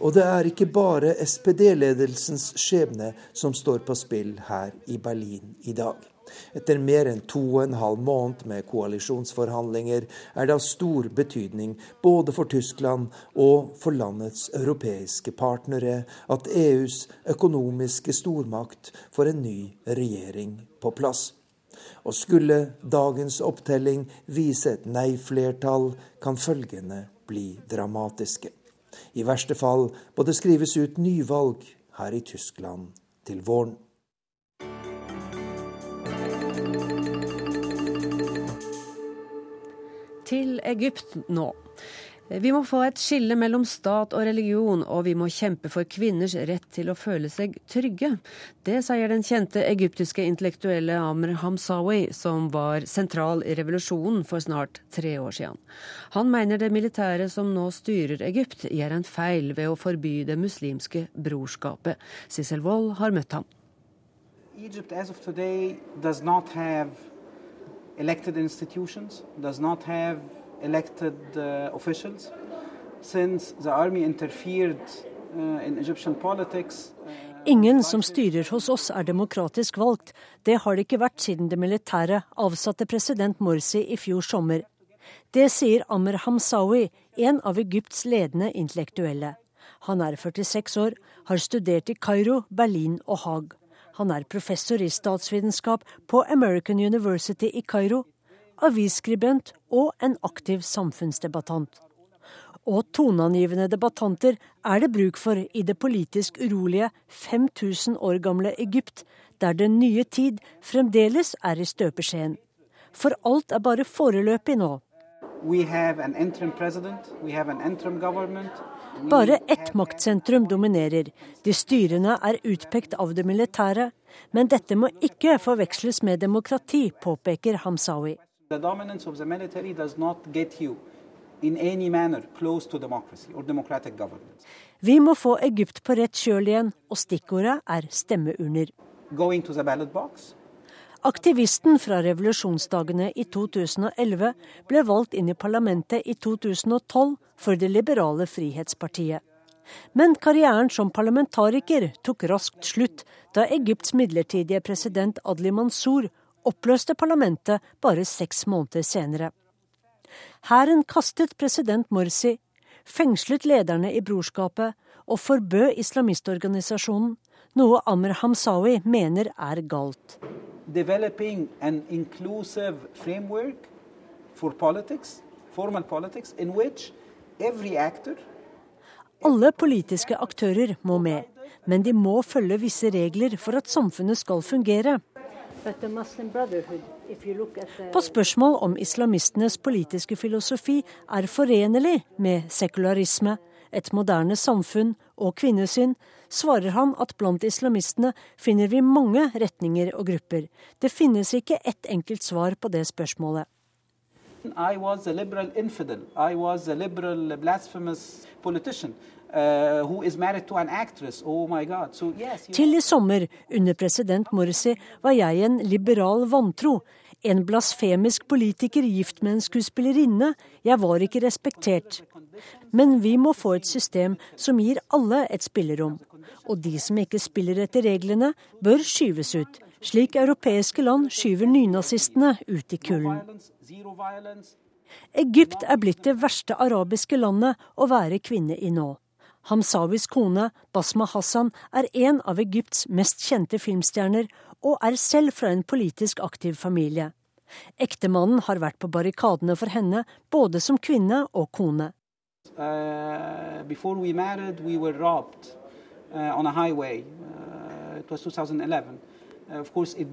Og det er ikke bare SPD-ledelsens skjebne som står på spill her i Berlin i dag. Etter mer enn to og en halv måned med koalisjonsforhandlinger er det av stor betydning både for Tyskland og for landets europeiske partnere at EUs økonomiske stormakt får en ny regjering på plass. Og skulle dagens opptelling vise et nei-flertall, kan følgende bli dramatiske. I verste fall må det skrives ut nyvalg her i Tyskland til våren. Til Egypt nå. Vi må få et skille mellom stat og religion, og vi må kjempe for kvinners rett til å føle seg trygge. Det sier den kjente egyptiske intellektuelle Amr Hamsawi, som var sentral i revolusjonen for snart tre år siden. Han mener det militære som nå styrer Egypt, gjør en feil ved å forby det muslimske brorskapet. Sissel Wold har møtt ham. Egypt as of today does not have elected institutions, does not have elected uh, officials. Since the army interfered uh, in Egyptian politics, uh, Ingen som styrer hos oss er demokratisk valgt. Det har det ikke vært siden det militære avsatte president Morsi i fjor sommer. Det sier Amr Hamsawi, en av Egypts ledende intellektuelle. Han er 46 år, har studert i Kairo, Berlin og Haag. Han er professor i statsvitenskap på American University i Kairo avisskribent og en aktiv samfunnsdebattant. Og toneangivende debattanter er det bruk for i det politisk urolige 5000 år gamle Egypt, der den nye tid fremdeles er i støpeskjeen. For alt er bare foreløpig nå. Bare ett maktsentrum dominerer. De styrende er utpekt av det militære. Men dette må ikke forveksles med demokrati, påpeker Hamsawi. The dominance of the military does not get you in any manner close to democracy or democratic governance. Vi må få Egypt på rett kjøl igjen, og stikkordet er stemmeurner. Aktivisten fra revolusjonsdagene i 2011 ble valgt inn i parlamentet i 2012 for det liberale Frihetspartiet. Men karrieren som parlamentariker tok raskt slutt da Egypts midlertidige president Adli Mansour oppløste parlamentet bare seks måneder senere. Hæren kastet president Morsi, fengslet lederne i brorskapet og forbød islamistorganisasjonen, noe Amr Hamsawi mener er galt. For politics, politics, alle politiske aktører må med, men de må følge visse regler for at samfunnet skal fungere. På spørsmål om islamistenes politiske filosofi er forenlig med sekularisme, et moderne samfunn og kvinnesyn, svarer han at blant islamistene finner vi mange retninger og grupper. Det finnes ikke ett enkelt svar på det spørsmålet. I was a liberal infidel. I was a liberal blasphemous politician. Uh, oh Til i sommer, under president Morsi, var jeg en liberal vantro. En blasfemisk politiker gift med en skuespillerinne. Jeg var ikke respektert. Men vi må få et system som gir alle et spillerom. Og de som ikke spiller etter reglene, bør skyves ut. Slik europeiske land skyver nynazistene ut i kulden. Egypt er blitt det verste arabiske landet å være kvinne i nå. Hamsawis kone, Basma Hassan, er en av Egypts mest kjente filmstjerner, og er selv fra en politisk aktiv familie. Ektemannen har vært på barrikadene for henne, både som kvinne og kone. Uh, we married, we were robbed uh, on a highway. Uh, it was 2011. Uh, of course, it.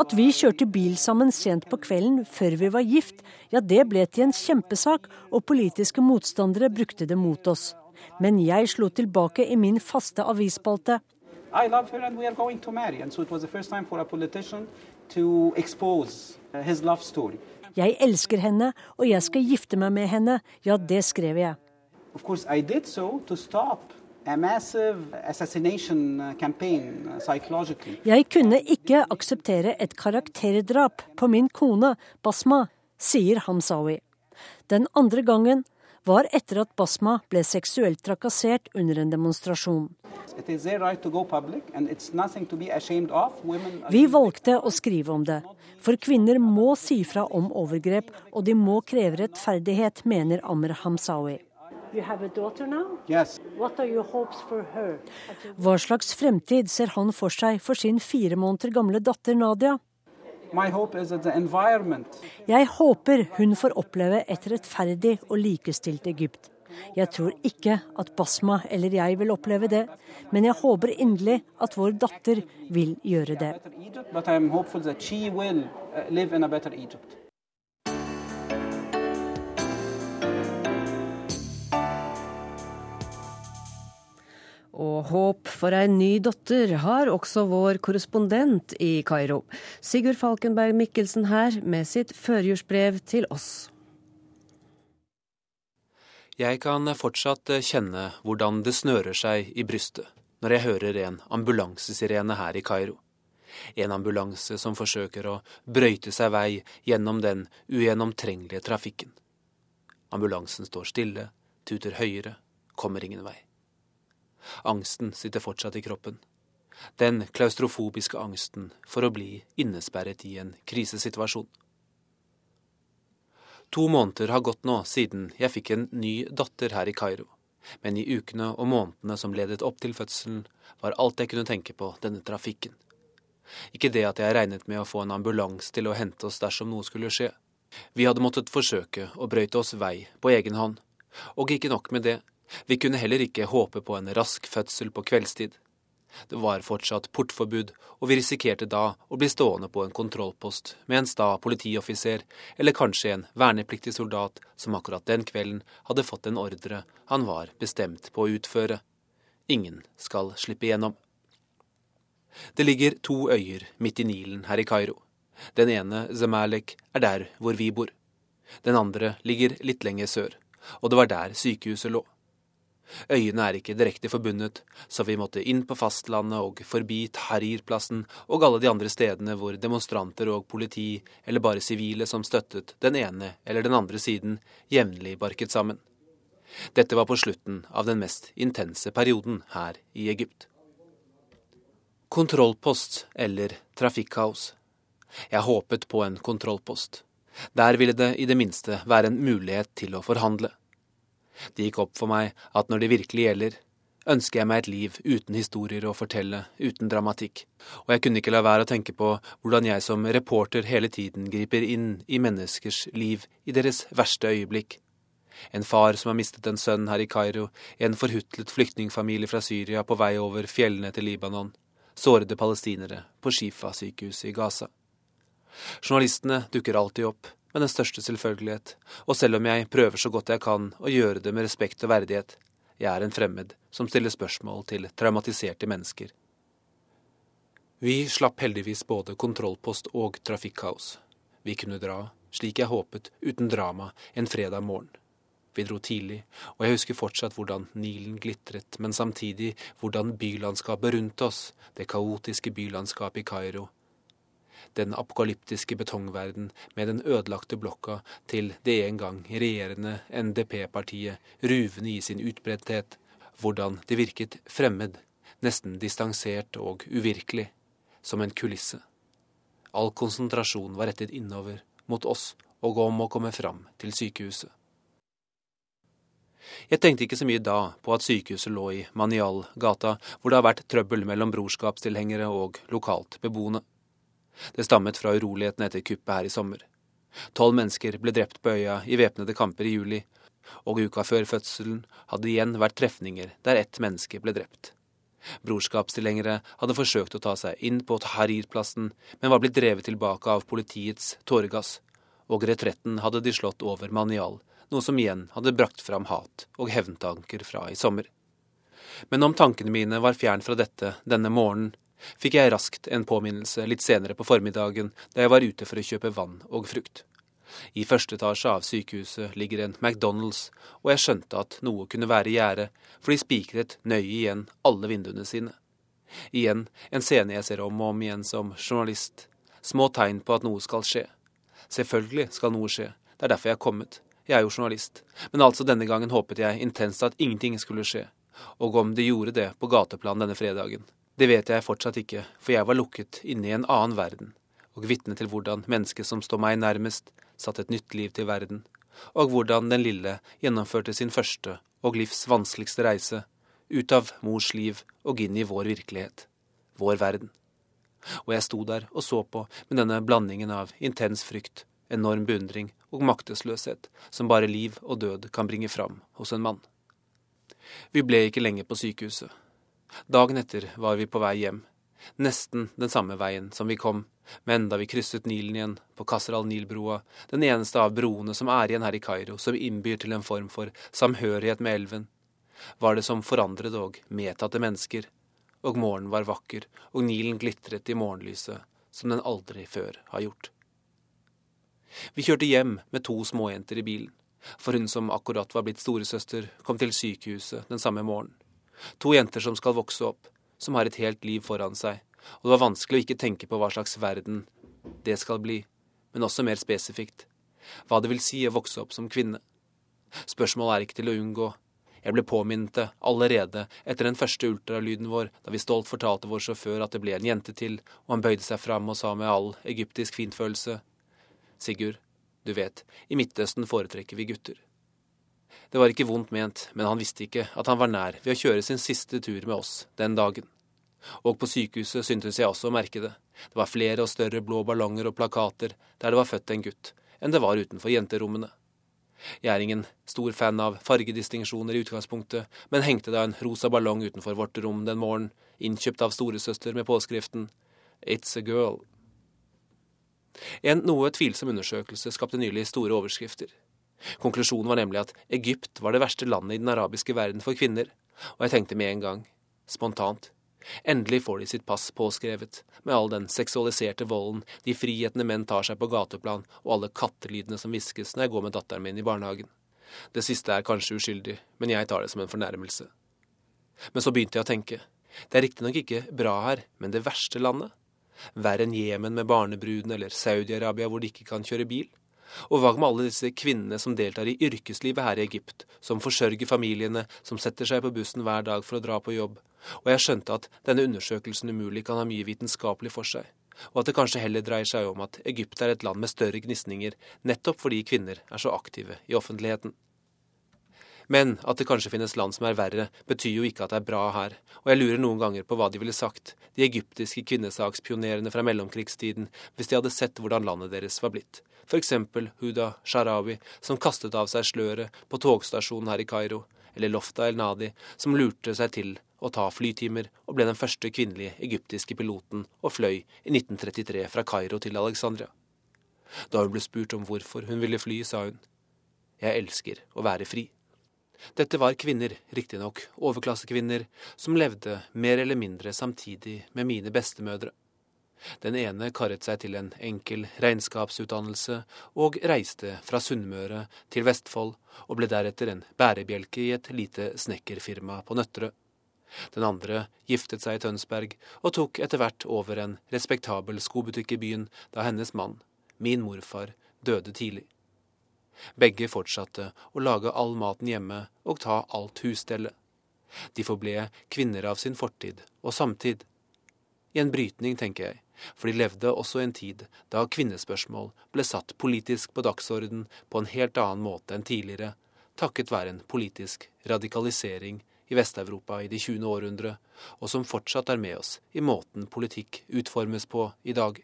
At vi kjørte bil sammen sent på kvelden før vi var gift, ja det ble til en kjempesak, og politiske motstandere brukte det mot oss. Men jeg slo tilbake i min faste avisspalte. I love her and we are going to marry. And so it was the first time for a politician to expose uh, his love story. Jeg elsker henne, og jeg skal gifte meg med henne. Ja, det skrev jeg. Of course, I did so to stop Jeg kunne ikke akseptere et karakterdrap på min kone, Basma, sier Hamsawi. Den andre gangen var etter at Basma ble seksuelt trakassert under en demonstrasjon. Vi valgte å skrive om det, for kvinner må si fra om overgrep, og de må kreve rettferdighet, mener Amr Hamsawi. Yes. Hva slags fremtid ser han for seg for sin fire måneder gamle datter Nadia? Jeg håper hun får oppleve et rettferdig og likestilt Egypt. Jeg tror ikke at Basma eller jeg vil oppleve det, men jeg håper inderlig at vår datter vil gjøre det. Og håp for ei ny datter har også vår korrespondent i Kairo. Sigurd Falkenberg Mikkelsen her med sitt førjulsbrev til oss. Jeg kan fortsatt kjenne hvordan det snører seg i brystet når jeg hører en ambulansesirene her i Kairo. En ambulanse som forsøker å brøyte seg vei gjennom den ugjennomtrengelige trafikken. Ambulansen står stille, tuter høyere, kommer ingen vei. Angsten sitter fortsatt i kroppen. Den klaustrofobiske angsten for å bli innesperret i en krisesituasjon. To måneder har gått nå siden jeg fikk en ny datter her i Kairo, men i ukene og månedene som ledet opp til fødselen, var alt jeg kunne tenke på denne trafikken. Ikke det at jeg regnet med å få en ambulanse til å hente oss dersom noe skulle skje. Vi hadde måttet forsøke å brøyte oss vei på egen hånd, og ikke nok med det, vi kunne heller ikke håpe på en rask fødsel på kveldstid. Det var fortsatt portforbud, og vi risikerte da å bli stående på en kontrollpost med en sta politioffiser, eller kanskje en vernepliktig soldat som akkurat den kvelden hadde fått en ordre han var bestemt på å utføre. Ingen skal slippe igjennom. Det ligger to øyer midt i Nilen her i Kairo. Den ene, Zemalek, er der hvor vi bor. Den andre ligger litt lenger sør, og det var der sykehuset lå. Øyene er ikke direkte forbundet, så vi måtte inn på fastlandet og forbi Tahrir-plassen og alle de andre stedene hvor demonstranter og politi, eller bare sivile som støttet den ene eller den andre siden, jevnlig barket sammen. Dette var på slutten av den mest intense perioden her i Egypt. Kontrollpost eller trafikkaos. Jeg håpet på en kontrollpost. Der ville det i det minste være en mulighet til å forhandle. Det gikk opp for meg at når det virkelig gjelder, ønsker jeg meg et liv uten historier å fortelle, uten dramatikk, og jeg kunne ikke la være å tenke på hvordan jeg som reporter hele tiden griper inn i menneskers liv i deres verste øyeblikk. En far som har mistet en sønn her i Kairo, en forhutlet flyktningfamilie fra Syria på vei over fjellene til Libanon, sårede palestinere på Shifa-sykehuset i Gaza. Journalistene dukker alltid opp, med den største selvfølgelighet, og selv om jeg prøver så godt jeg kan å gjøre det med respekt og verdighet, jeg er en fremmed som stiller spørsmål til traumatiserte mennesker. Vi slapp heldigvis både kontrollpost og trafikkaos. Vi kunne dra, slik jeg håpet, uten drama, en fredag morgen. Vi dro tidlig, og jeg husker fortsatt hvordan Nilen glitret, men samtidig hvordan bylandskapet rundt oss, det kaotiske bylandskapet i Kairo, den apokalyptiske betongverden med den ødelagte blokka til det en gang regjerende NDP-partiet ruvende i sin utbredthet, hvordan det virket fremmed, nesten distansert og uvirkelig, som en kulisse. All konsentrasjon var rettet innover, mot oss og om å komme fram til sykehuset. Jeg tenkte ikke så mye da på at sykehuset lå i Manial-gata, hvor det har vært trøbbel mellom brorskapstilhengere og lokalt beboende. Det stammet fra urolighetene etter kuppet her i sommer. Tolv mennesker ble drept på øya i væpnede kamper i juli, og uka før fødselen hadde det igjen vært trefninger der ett menneske ble drept. Brorskapstilhengere hadde forsøkt å ta seg inn på Tahrir-plassen, men var blitt drevet tilbake av politiets tåregass, og retretten hadde de slått over Manial, noe som igjen hadde brakt fram hat og hevntanker fra i sommer. Men om tankene mine var fjern fra dette denne morgenen, fikk jeg raskt en påminnelse litt senere på formiddagen da jeg var ute for å kjøpe vann og frukt. I første etasje av sykehuset ligger en McDonald's, og jeg skjønte at noe kunne være i gjære, for de spikret nøye igjen alle vinduene sine. Igjen en scene jeg ser om og om igjen som journalist. Små tegn på at noe skal skje. Selvfølgelig skal noe skje, det er derfor jeg er kommet. Jeg er jo journalist. Men altså denne gangen håpet jeg intenst at ingenting skulle skje. Og om det gjorde det på gateplan denne fredagen, det vet jeg fortsatt ikke, for jeg var lukket inne i en annen verden, og vitne til hvordan mennesket som står meg nærmest, satte et nytt liv til verden, og hvordan den lille gjennomførte sin første og livs vanskeligste reise, ut av mors liv og inn i vår virkelighet, vår verden. Og jeg sto der og så på med denne blandingen av intens frykt, enorm beundring og maktesløshet som bare liv og død kan bringe fram hos en mann. Vi ble ikke lenge på sykehuset. Dagen etter var vi på vei hjem, nesten den samme veien som vi kom, men da vi krysset Nilen igjen, på Kasr al-Nil-broa, den eneste av broene som er igjen her i Kairo, som innbyr til en form for samhørighet med elven, var det som forandrede og medtatte mennesker, og morgenen var vakker, og Nilen glitret i morgenlyset som den aldri før har gjort. Vi kjørte hjem med to småjenter i bilen, for hun som akkurat var blitt storesøster, kom til sykehuset den samme morgenen. To jenter som skal vokse opp, som har et helt liv foran seg, og det var vanskelig å ikke tenke på hva slags verden det skal bli, men også mer spesifikt, hva det vil si å vokse opp som kvinne. Spørsmålet er ikke til å unngå. Jeg ble påminnet det allerede etter den første ultralyden vår, da vi stolt fortalte vår sjåfør at det ble en jente til, og han bøyde seg fram og sa med all egyptisk fintfølelse, Sigurd, du vet, i Midtøsten foretrekker vi gutter. Det var ikke vondt ment, men han visste ikke at han var nær ved å kjøre sin siste tur med oss den dagen. Og på sykehuset syntes jeg også å merke det. Det var flere og større blå ballonger og plakater der det var født en gutt, enn det var utenfor jenterommene. Jeg er ingen stor fan av fargedistinksjoner i utgangspunktet, men hengte da en rosa ballong utenfor vårt rom den morgenen, innkjøpt av storesøster med påskriften It's a girl. En noe tvilsom undersøkelse skapte nylig store overskrifter. Konklusjonen var nemlig at Egypt var det verste landet i den arabiske verden for kvinner, og jeg tenkte med en gang, spontant, endelig får de sitt pass påskrevet, med all den seksualiserte volden, de frihetene menn tar seg på gateplan, og alle kattelydene som hviskes når jeg går med datteren min i barnehagen. Det siste er kanskje uskyldig, men jeg tar det som en fornærmelse. Men så begynte jeg å tenke, det er riktignok ikke bra her, men det verste landet? Verre enn Jemen med barnebrudene eller Saudi-Arabia hvor de ikke kan kjøre bil? Og hva med alle disse kvinnene som deltar i yrkeslivet her i Egypt, som forsørger familiene, som setter seg på bussen hver dag for å dra på jobb? Og jeg skjønte at denne undersøkelsen umulig kan ha mye vitenskapelig for seg, og at det kanskje heller dreier seg om at Egypt er et land med større gnisninger, nettopp fordi kvinner er så aktive i offentligheten. Men at det kanskje finnes land som er verre, betyr jo ikke at det er bra her, og jeg lurer noen ganger på hva de ville sagt, de egyptiske kvinnesakspionerene fra mellomkrigstiden, hvis de hadde sett hvordan landet deres var blitt f.eks. Huda Sharawi, som kastet av seg sløret på togstasjonen her i Kairo, eller Lofta El Nadi, som lurte seg til å ta flytimer og ble den første kvinnelige egyptiske piloten og fløy i 1933 fra Kairo til Alexandria. Da hun ble spurt om hvorfor hun ville fly, sa hun jeg elsker å være fri. Dette var kvinner, riktignok overklassekvinner, som levde mer eller mindre samtidig med mine bestemødre. Den ene karret seg til en enkel regnskapsutdannelse og reiste fra Sunnmøre til Vestfold, og ble deretter en bærebjelke i et lite snekkerfirma på Nøtterøy. Den andre giftet seg i Tønsberg og tok etter hvert over en respektabel skobutikk i byen da hennes mann, min morfar, døde tidlig. Begge fortsatte å lage all maten hjemme og ta alt husstellet. De forble kvinner av sin fortid og samtid. I en brytning, tenker jeg, for de levde også en tid da kvinnespørsmål ble satt politisk på dagsorden på en helt annen måte enn tidligere, takket være en politisk radikalisering i Vest-Europa i det 20. århundre, og som fortsatt er med oss i måten politikk utformes på i dag.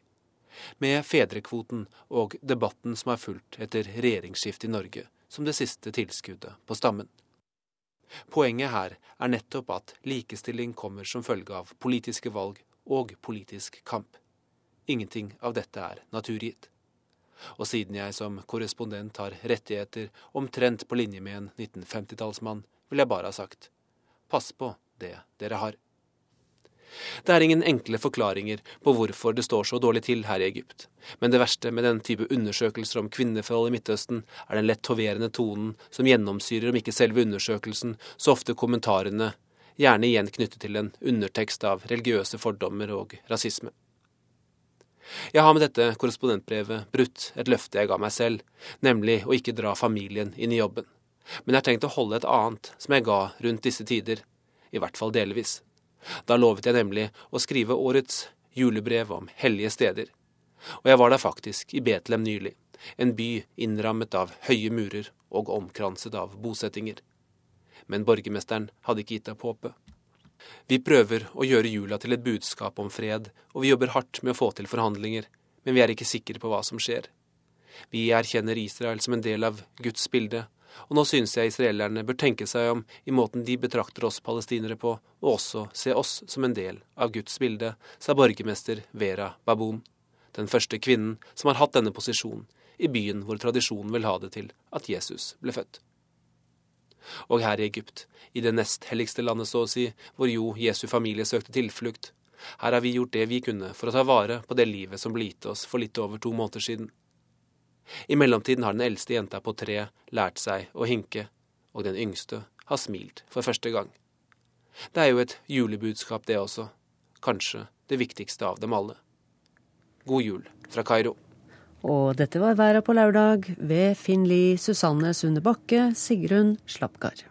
Med fedrekvoten og debatten som har fulgt etter regjeringsskiftet i Norge som det siste tilskuddet på stammen. Poenget her er nettopp at likestilling kommer som følge av politiske valg og politisk kamp. Ingenting av dette er naturgitt. Og siden jeg som korrespondent har rettigheter omtrent på linje med en 1950-tallsmann, vil jeg bare ha sagt pass på det dere har. Det er ingen enkle forklaringer på hvorfor det står så dårlig til her i Egypt, men det verste med den type undersøkelser om kvinneforhold i Midtøsten er den lett hoverende tonen som gjennomsyrer om ikke selve undersøkelsen, så ofte kommentarene, gjerne igjen knyttet til en undertekst av religiøse fordommer og rasisme. Jeg har med dette korrespondentbrevet brutt et løfte jeg ga meg selv, nemlig å ikke dra familien inn i jobben. Men jeg har tenkt å holde et annet som jeg ga rundt disse tider, i hvert fall delvis. Da lovet jeg nemlig å skrive årets julebrev om hellige steder. Og jeg var der faktisk, i Betlehem nylig, en by innrammet av høye murer og omkranset av bosettinger. Men borgermesteren hadde ikke gitt opp håpet. Vi prøver å gjøre jula til et budskap om fred, og vi jobber hardt med å få til forhandlinger, men vi er ikke sikre på hva som skjer. Vi erkjenner Israel som en del av Guds bilde, og nå synes jeg israelerne bør tenke seg om i måten de betrakter oss palestinere på, og også se oss som en del av Guds bilde, sa borgermester Vera Baboon, den første kvinnen som har hatt denne posisjonen i byen hvor tradisjonen vil ha det til at Jesus ble født. Og her i Egypt, i det nest helligste landet så å si, hvor jo Jesu familie søkte tilflukt, her har vi gjort det vi kunne for å ta vare på det livet som ble gitt oss for litt over to måneder siden. I mellomtiden har den eldste jenta på tre lært seg å hinke, og den yngste har smilt for første gang. Det er jo et julebudskap, det også. Kanskje det viktigste av dem alle. God jul fra Kairo. Og dette var Væra på lørdag ved Finn Lie, Susanne Sunde Bakke, Sigrun Slapgard.